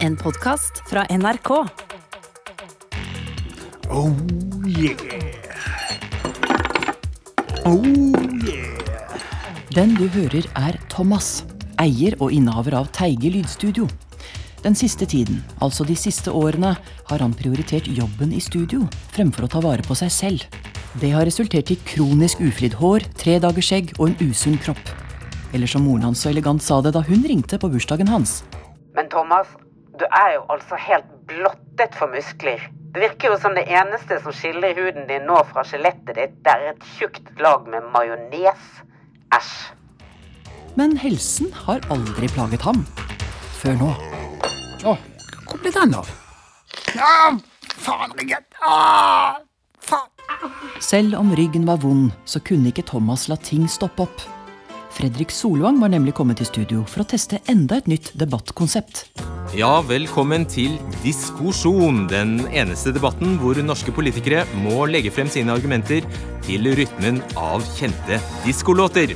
En podkast fra NRK. Oh yeah. Oh yeah. Den du hører er Thomas, eier og innehaver av Teige lydstudio. Den siste tiden, altså de siste årene, har han prioritert jobben i studio fremfor å ta vare på seg selv. Det har resultert i kronisk uflidd hår, tre dagers skjegg og en usunn kropp. Eller som moren hans så elegant sa det da hun ringte på bursdagen hans. Men Thomas, du er jo altså helt blottet for muskler. Det virker jo som det eneste som skiller huden din nå fra skjelettet ditt, det er et tjukt lag med majones. Æsj. Men helsen har aldri plaget ham. Før nå. Å, hvor ble den av? Ja, faen, ryggen. Ah, faen. Selv om ryggen var vond, så kunne ikke Thomas la ting stoppe opp. Fredrik Solvang var nemlig kommet til studio for å teste enda et nytt debattkonsept. Ja, velkommen til diskusjon. Den eneste debatten hvor norske politikere må legge frem sine argumenter til rytmen av kjente diskolåter.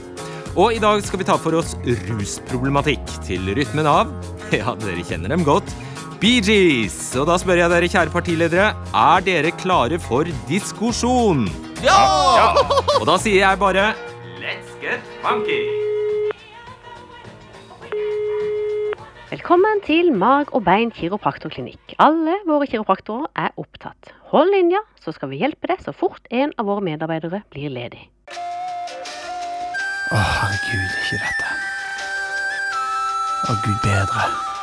Og i dag skal vi ta for oss rusproblematikk til rytmen av Ja, dere kjenner dem godt. Bee Gees. Og da spør jeg dere, kjære partiledere, er dere klare for diskusjon? Ja! Og da sier jeg bare get funky. Velkommen til Mag og bein kiropraktorklinikk. Alle våre kiropraktorer er opptatt. Hold linja, så skal vi hjelpe deg så fort en av våre medarbeidere blir ledig. Å, herregud, ikke dette. Å, gud bedre.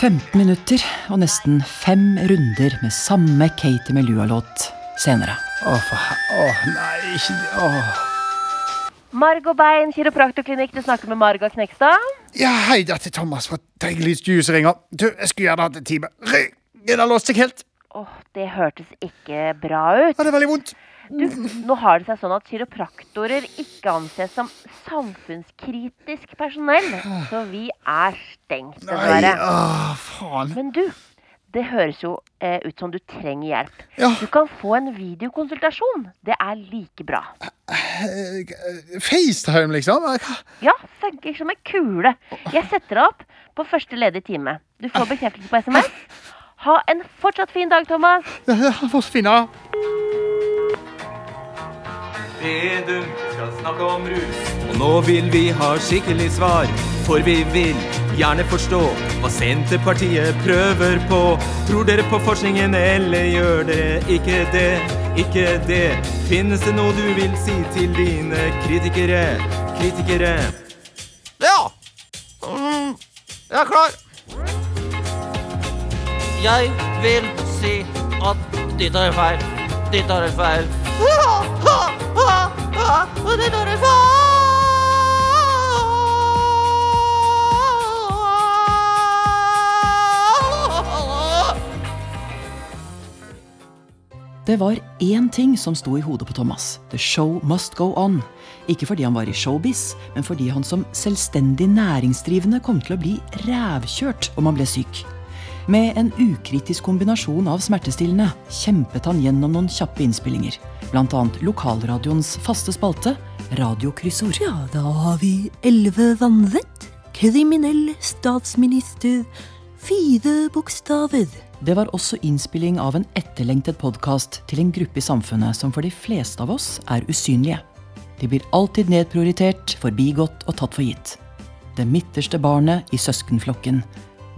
15 minutter og nesten fem runder med samme Katie Melua-låt senere. Åh, for he... Å, nei, ikke det. Å. Marg og bein kiropraktorklinikk, du snakker med Marga Knekstad. Ja, hei, dette er Thomas fra Tegelys Juice. Du, jeg skulle gjerne hatt en time. Ryggen har låst seg helt. Åh, det hørtes ikke bra ut. Ja, det er veldig vondt. Du, nå har det seg sånn at kiropraktorer ikke anses som samfunnskritisk personell, så vi er stengt, Nei, dessverre. å, faen. Men du, det høres jo eh, ut som du trenger hjelp. Ja. Du kan få en videokonsultasjon. Det er like bra. FaceTime, liksom? Ja, funker som en kule. Jeg setter deg opp på første ledige time. Du får bekreftelse på SMS. Ha en fortsatt fin dag, Thomas. Ja, fin, da? Vedum skal snakke om rus. Og nå vil vi ha skikkelig svar, for vi vil gjerne forstå hva Senterpartiet prøver på. Tror dere på forskningen, eller gjør dere ikke det? Ikke det. Finnes det noe du vil si til dine kritikere? Kritikere. Ja! Mm, jeg er klar. Jeg vil si at de tar feil. De tar feil. De tar feil. Det var én ting som sto i hodet på Thomas. The show must go on. Ikke fordi han var i showbiz, men fordi han som selvstendig næringsdrivende kom til å bli rævkjørt om han ble syk. Med en ukritisk kombinasjon av smertestillende kjempet han gjennom noen kjappe innspillinger. Annet lokalradioens faste spalte, Radiokryssord. Ja, da har vi elleve vannrett, kriminell statsminister, fire bokstaver. Det var også innspilling av en etterlengtet podkast til en gruppe i samfunnet som for de fleste av oss er usynlige. De blir alltid nedprioritert, forbigått og tatt for gitt. Det midterste barnet i søskenflokken.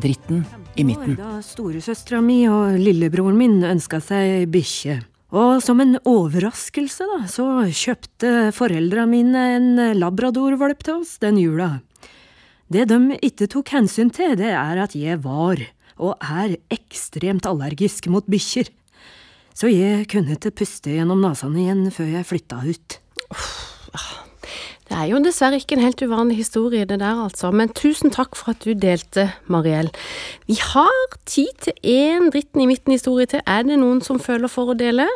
Dritten i midten. Da storesøstera mi og lillebroren min ønska seg bikkje. Og som en overraskelse, da, så kjøpte foreldra mine en labradorvalp til oss den jula. Det de ikke tok hensyn til, det er at jeg var, og er, ekstremt allergisk mot bikkjer. Så jeg kunne ikke puste gjennom nesen igjen før jeg flytta ut. Det er jo dessverre ikke en helt uvanlig historie, det der altså. Men tusen takk for at du delte, Mariell. Vi har tid til én dritten i midten-historie til. Er det noen som føler for å dele?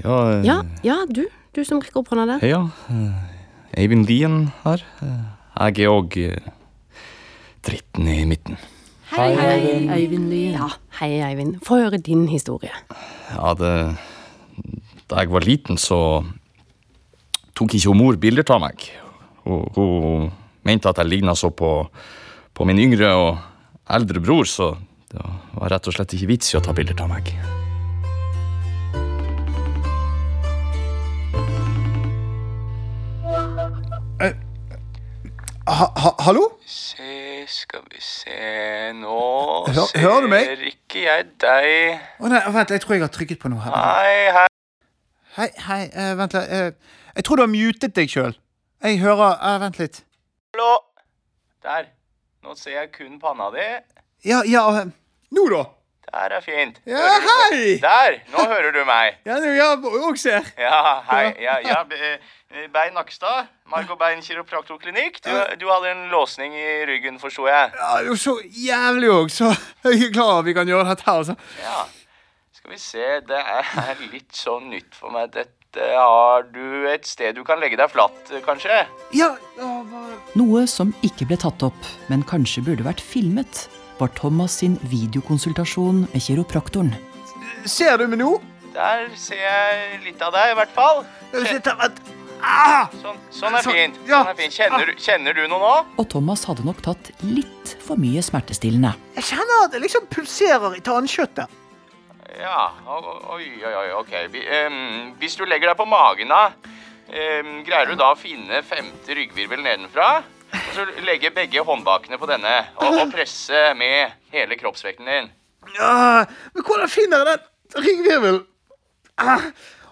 Ja, eh, Ja, ja, du. Du som rekker opp hånda der. Hei, ja. Eh, Eivind Lien her. Eh, Jeg er òg dritten i midten. Hei, hei. Eivind Lien. Ja, hei, Eivind. Få høre din historie. Ja, det da jeg var liten, så tok ikke hun mor bilder av meg. Hun, hun mente at jeg ligna så på, på min yngre og eldre bror, så det var rett og slett ikke vits i å ta bilder av meg. Ha, ha, hallo? Se, skal vi se Nå Hør- hører du meg? ser ikke jeg deg. Å nei, vent, jeg tror jeg har trykket på noe her. Hei, hei. Hei, hei, uh, vent litt. eh, jeg tror du har mutet deg sjøl. Jeg hører eh, Vent litt. Hallo. Der. Nå ser jeg kun panna di. Ja, ja eh, Nå, da? Der er fint. Ja, Hører du- hei! Der! Nå hører du meg. Ja, nå, ja, og ser. Ja, hei. Ja, ja. eh, Bein Nakstad. Margot Bein kiropraktorklinikk. Du, du hadde en låsning i ryggen, forsto jeg. Ja, det er jo så jævlig òg, så jeg er at vi kan gjøre dette her. Altså. Ja. Skal vi se, det er litt sånn nytt for meg. Dette har du et sted du kan legge deg flatt, kanskje? Ja, Noe som ikke ble tatt opp, men kanskje burde vært filmet, var Thomas sin videokonsultasjon med kiropraktoren. Ser du meg nå? Der ser jeg litt av deg, i hvert fall. Ah! Sånn, sånn er Sånn, fint. Sånn er fint. Kjenner, du- kjenner du noe nå? Og Thomas hadde nok tatt litt for mye smertestillende. Jeg kjenner at det liksom pulserer i tannkjøttet. Ja, oi, oi, oi, ok. Hvis du legger deg på magen, da, greier du da å finne femte ryggvirvel nedenfra? Og så legge begge håndbakene på denne, og, og presse med hele kroppsvekten din. Ja, men hvordan finner jeg den ryggvirvelen? Ah,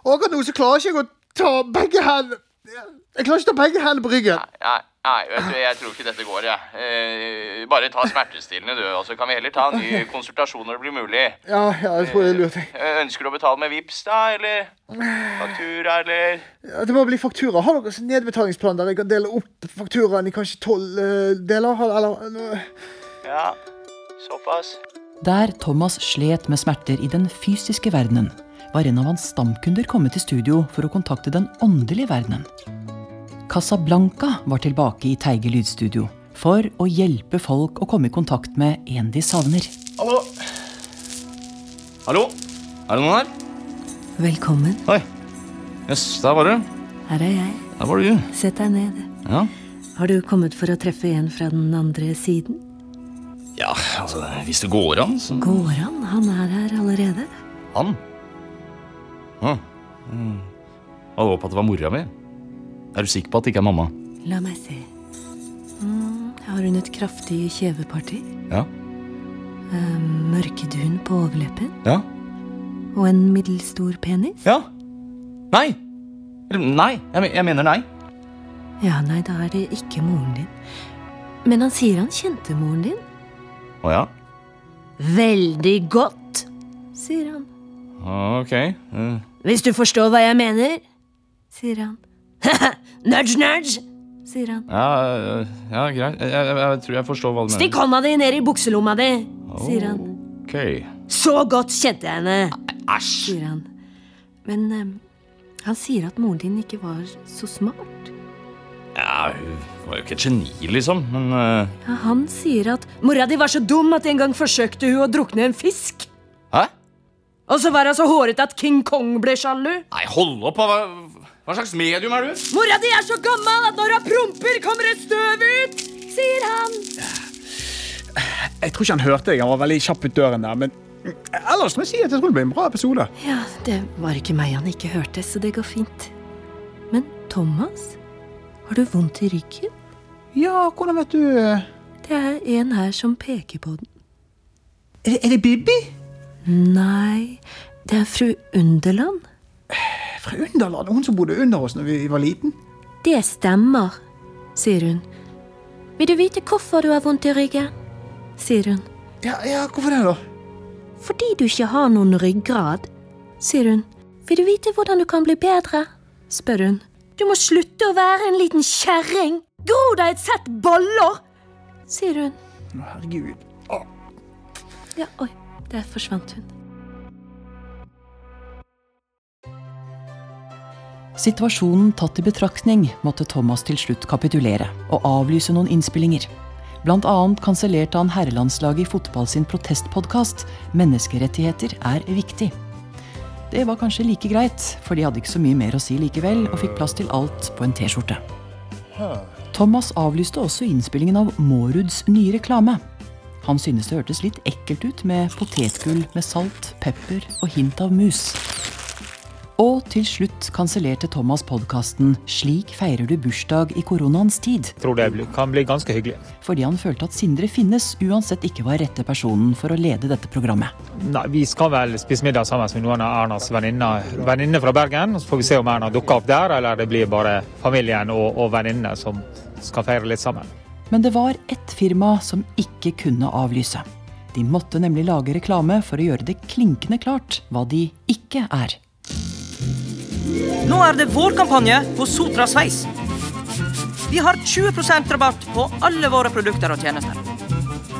akkurat nå så klarer jeg ikke å ta begge hendene Jeg klarer ikke å ta begge hendene på ryggen. Nei, nei, vet du, jeg tror ikke dette går, jeg. Eh, bare ta smertestillende, du, og så kan vi heller ta en ny konsultasjon når det blir mulig. Ja, ja, jeg tror det er lurt. jeg. Eh, Ønsker du å betale med VIPs da, eller faktura, eller? Ja, det må bli faktura. Har dere en nedbetalingsplan der jeg kan dele opp fakturaen i kanskje tolv uh, deler? Eller, eller Ja, såpass. Der Thomas slet med smerter i den fysiske verdenen, var en av hans stamkunder kommet til studio for å kontakte den åndelige verdenen. Casablanca var tilbake i Teige lydstudio for å hjelpe folk å komme i kontakt med en de savner. Hallo? Hallo? Er det noen her? Velkommen. Oi. Jøss, der var du. Her er jeg. Der var du. Sett deg ned. Ja. Har du kommet for å treffe en fra den andre siden? Ja, altså, hvis det går an, så Går han? Han er her allerede. Han? Å. Mm. Hadde håpet at det var mora mi. Er du sikker på at det ikke er mamma? La meg se. Mm, har hun et kraftig kjeveparti? Ja. Eh, mørkedun på overleppen? Ja. Og en middelstor penis? Ja. Nei. Nei. Jeg, jeg mener nei. Ja, nei, da er det ikke moren din. Men han sier han kjente moren din. Å ja. Veldig godt, sier han. Ok. Uh. Hvis du forstår hva jeg mener, sier han. nudge, nudge, sier han. ja, ja, greit. Jeg, jeg, jeg tror jeg forstår hva du Stikk hånda di ned i bukselomma di, sier han. Ok. Så godt kjente jeg henne, sier han. Men eh, han sier at moren din ikke var så smart. Ja, hun var jo ikke et geni, liksom, men eh, Ja, han sier at mora di var så dum at en gang forsøkte hun å drukne en fisk. Hæ? Og så var hun så hårete at King Kong ble sjalu. Nei, hold opp! Hva, hva slags medium er du? Mora di er så gammel at når hun promper, kommer det støv ut, sier han. Jeg tror ikke han hørte deg. Han var veldig kjapp ut døren der. Men mm, ellers må jeg si at jeg tror det ble en bra episode. Ja, det var ikke meg han ikke hørte, så det går fint. Men Thomas, har du vondt i ryggen? Ja, hvordan vet du eh, Det er en her som peker på den. Er, er det Bibi? Nei, det er fru Underland. Fra Underlandet, Hun som bodde under oss når vi var liten? Det stemmer, sier hun. Vil du vite hvorfor du har vondt i ryggen? sier hun. Ja, ja, hvorfor det, da? Fordi du ikke har noen ryggrad, sier hun. Vil du vite hvordan du kan bli bedre? spør hun. Du må slutte å være en liten kjerring. Gro deg et sett boller! sier hun. Å, Herregud. Å, Ja, oi, der forsvant hun. Situasjonen tatt i betraktning måtte Thomas til slutt kapitulere og avlyse noen innspillinger. Blant annet kansellerte han herrelandslaget i fotball sin protestpodkast 'Menneskerettigheter er viktig'. Det var kanskje like greit, for de hadde ikke så mye mer å si likevel, og fikk plass til alt på en T-skjorte. Thomas avlyste også innspillingen av Måruds nye reklame. Han syntes det hørtes litt ekkelt ut med potetgull med salt, pepper og hint av mus. Og til slutt kansellerte Thomas podkasten 'Slik feirer du bursdag i koronaens tid'. Jeg tror det kan bli ganske hyggelig. Fordi han følte at Sindre Finnes uansett ikke var rette personen for å lede dette programmet. Nei, Vi skal vel spise middag sammen med noen av Ernas venninner fra Bergen. Så får vi se om Erna dukker opp der, eller det blir bare familien og, og venninnene som skal feire litt sammen. Men det var ett firma som ikke kunne avlyse. De måtte nemlig lage reklame for å gjøre det klinkende klart hva de ikke er. Nå er det vår kampanje på Sotra Sveis. Vi har 20% rabatt på alle våre produkter og tjenester.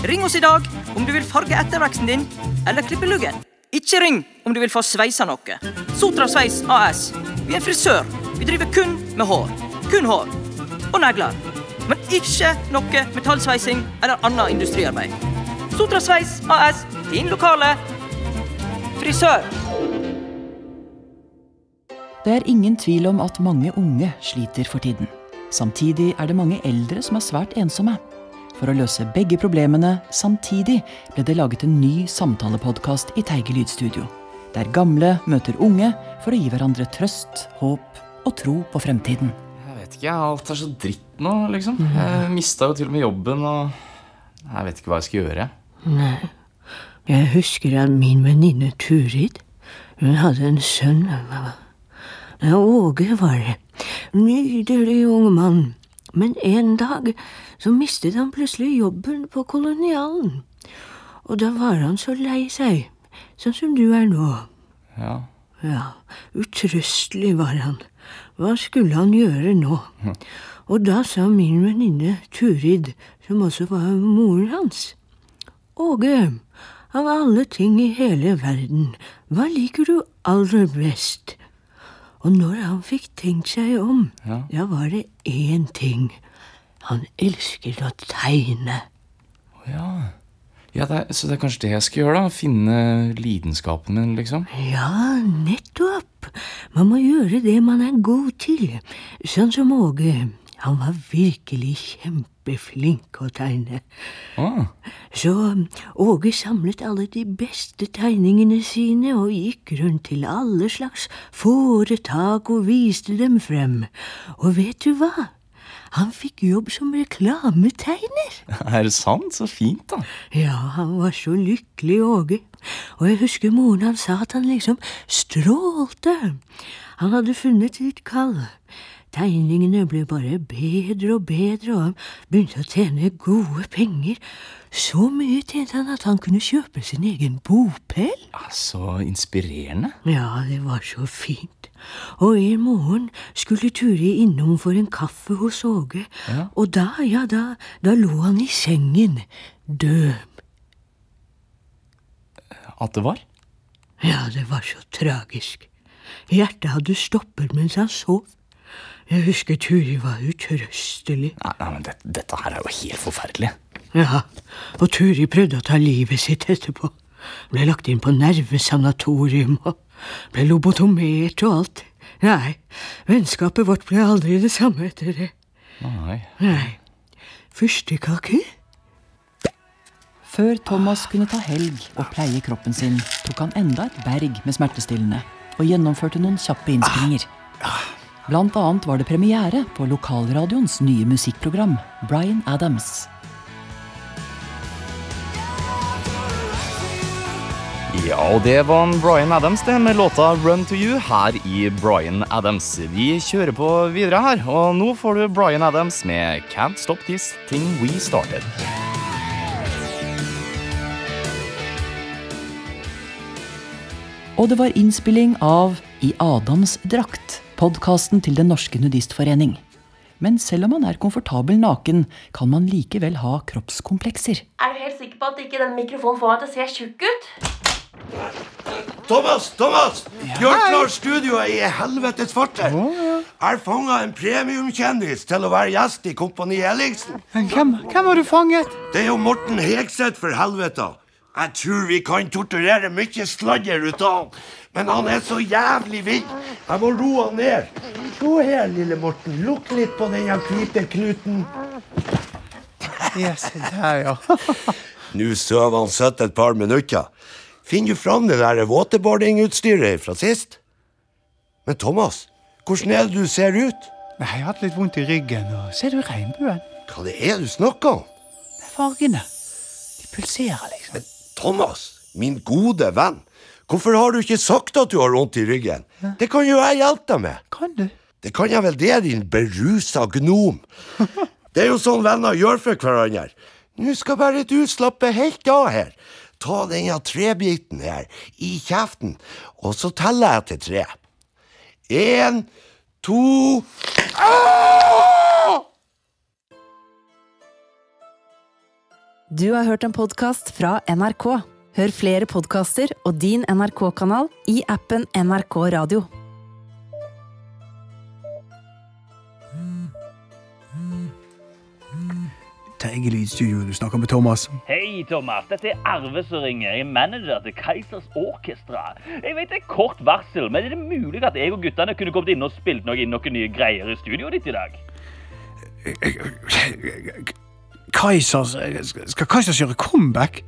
Ring oss i dag om du vil farge etterveksten din eller klippe luggen. Ikke ring om du vil få sveisa noe. Sotra Sveis AS. Vi er frisør. Vi driver kun med hår. Kun hår. Og negler. Men ikke noe metallsveising eller annet industriarbeid. Sotra Sveis AS. Din lokale frisør. Det er ingen tvil om at mange unge sliter for tiden. Samtidig er det mange eldre som er svært ensomme. For å løse begge problemene samtidig ble det laget en ny samtalepodkast i Teige lydstudio. Der gamle møter unge for å gi hverandre trøst, håp og tro på fremtiden. Jeg vet ikke, alt er så dritt nå, liksom. Jeg mista jo til og med jobben, og jeg vet ikke hva jeg skal gjøre. Nei. Jeg husker at min venninne Turid, hun hadde en sønn. Ja, Åge var. Nydelig ung mann. Men en dag så mistet han plutselig jobben på kolonialen. Og da var han så lei seg, sånn som du er nå. Ja. Ja, utrøstelig var han. Hva skulle han gjøre nå? Og da sa min venninne Turid, som også var moren hans, Åge, av alle ting i hele verden, hva liker du aller best? Og når han fikk tenkt seg om, Ja. da var det én ting. Han elsket å tegne. Å Ja, ja det er, Så det er kanskje det jeg skal gjøre, da? Finne lidenskapen min, liksom? Ja, nettopp. Man må gjøre det man er god til. Sånn som Åge. Han var virkelig kjempeflink å tegne. Ah. Så Åge samlet alle de beste tegningene sine og gikk rundt til alle slags foretak og viste dem frem. Og vet du hva? Han fikk jobb som reklametegner. Er det sant? Så fint, da. Ja, han var så lykkelig, Åge. Og jeg husker moren hans sa at han liksom strålte. Han hadde funnet sitt kall. Tegningene ble bare bedre og bedre, og han begynte å tjene gode penger. Så mye tjente han at han kunne kjøpe sin egen bopel. Så inspirerende. Ja, det var så fint. Og en morgen skulle Turi innom for en kaffe hos Åge, Ja. og da, ja, da, da lå han i sengen, død. At det var? Ja, det var så tragisk. Hjertet hadde stoppet mens han sov. Jeg husker Turi var utrøstelig. Nei, nei men dette, dette her er jo helt forferdelig. Ja, og Turi prøvde å ta livet sitt etterpå. Ble lagt inn på nervesanatorium og ble lobotomert og alt. Nei, vennskapet vårt ble aldri det samme etter det. Nei. Nei. Fyrstekake? Før Thomas kunne ta helg og pleie kroppen sin, tok han enda et berg med smertestillende og gjennomførte noen kjappe innspillinger. Blant annet var det premiere på lokalradioens nye musikkprogram, Bryan Adams. Ja, og det var Bryan Adams det med låta Run to You her i Bryan Adams. Vi kjører på videre her, og nå får du Bryan Adams med Can't Stop This Thing We Started. Og det var innspilling av I Adams drakt, podkasten til Den norske nudistforening. Men selv om man er komfortabel naken, kan man likevel ha kroppskomplekser. Er du helt sikker på at ikke den mikrofonen får meg til å se tjukk ut? Thomas, Thomas! Ja. Gjør klar studioet i helvetes farter. Jeg fanga en premiumkjendis til å være gjest i Kompani Ellingsen. Hvem, hvem har du fanget? Det er jo Morten Hegseth, for helvete. Jeg tror vi kan torturere mye sladder ut av han. Men han er så jævlig vill. Jeg må roe han ned. Se her, lille Morten. Lukk litt på den hvite knuten. Ja, se der, ja. Nå sover han søtt et par minutter. Finner du fram det der waterboardingutstyret fra sist? Men Thomas, hvordan er det du ser ut? Nei, Jeg har hatt litt vondt i ryggen. og Ser du regnbuen? Hva det er du snakker om? Det er Fargene. De pulserer, liksom. Men Thomas, min gode venn. Hvorfor har du ikke sagt at du har vondt i ryggen? Det kan jo jeg hjelpe deg med. Kan du? Det kan jeg vel det, din berusa gnom. Det er jo sånn venner gjør for hverandre. Nå skal bare du slappe helt av her. Ta denne trebiten her i kjeften, og så teller jeg til tre. Én, to Ah! Du har hørt en podkast fra NRK. Hør flere podkaster og din NRK-kanal i appen NRK Radio. Terje Lydstudio, du snakker med Thomas. Hei, Thomas. Dette er Arve som ringer. Jeg er manager til Keisers Orkestra. Jeg vet det er kort varsel, men er det mulig at jeg og guttene kunne kommet inn og spilt noe, inn noen nye greier i studioet ditt i dag? Kaisers Skal Kaisers gjøre comeback?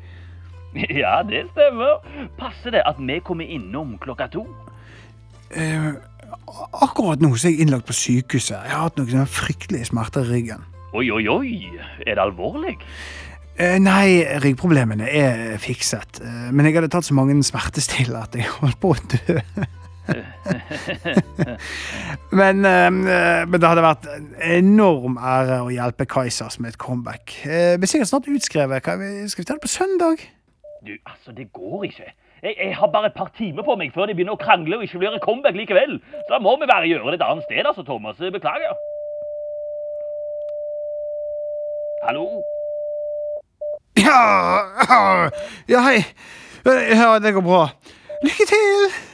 Ja, det stemmer. Passer det at vi kommer innom klokka to? Eh, akkurat nå så er jeg innlagt på sykehuset. Jeg har hatt noen fryktelige smerter i ryggen. Oi, oi, oi. Er det alvorlig? Eh, nei, ryggproblemene er fikset. Eh, men jeg hadde tatt så mange smertestillende at jeg holdt på å dø. men, eh, men det hadde vært en enorm ære å hjelpe Kaisers med et comeback. Eh, blir sikkert snart utskrevet. Skal vi ta det på søndag? Du, altså, det går ikke. Jeg, jeg har bare et par timer på meg før de begynner å krangle og ikke blir et comeback likevel. Så da må vi bare gjøre det et annet sted, altså, Thomas. Beklager. Hallo? Ja, ja, hei. Ja, det går bra. Lykke til!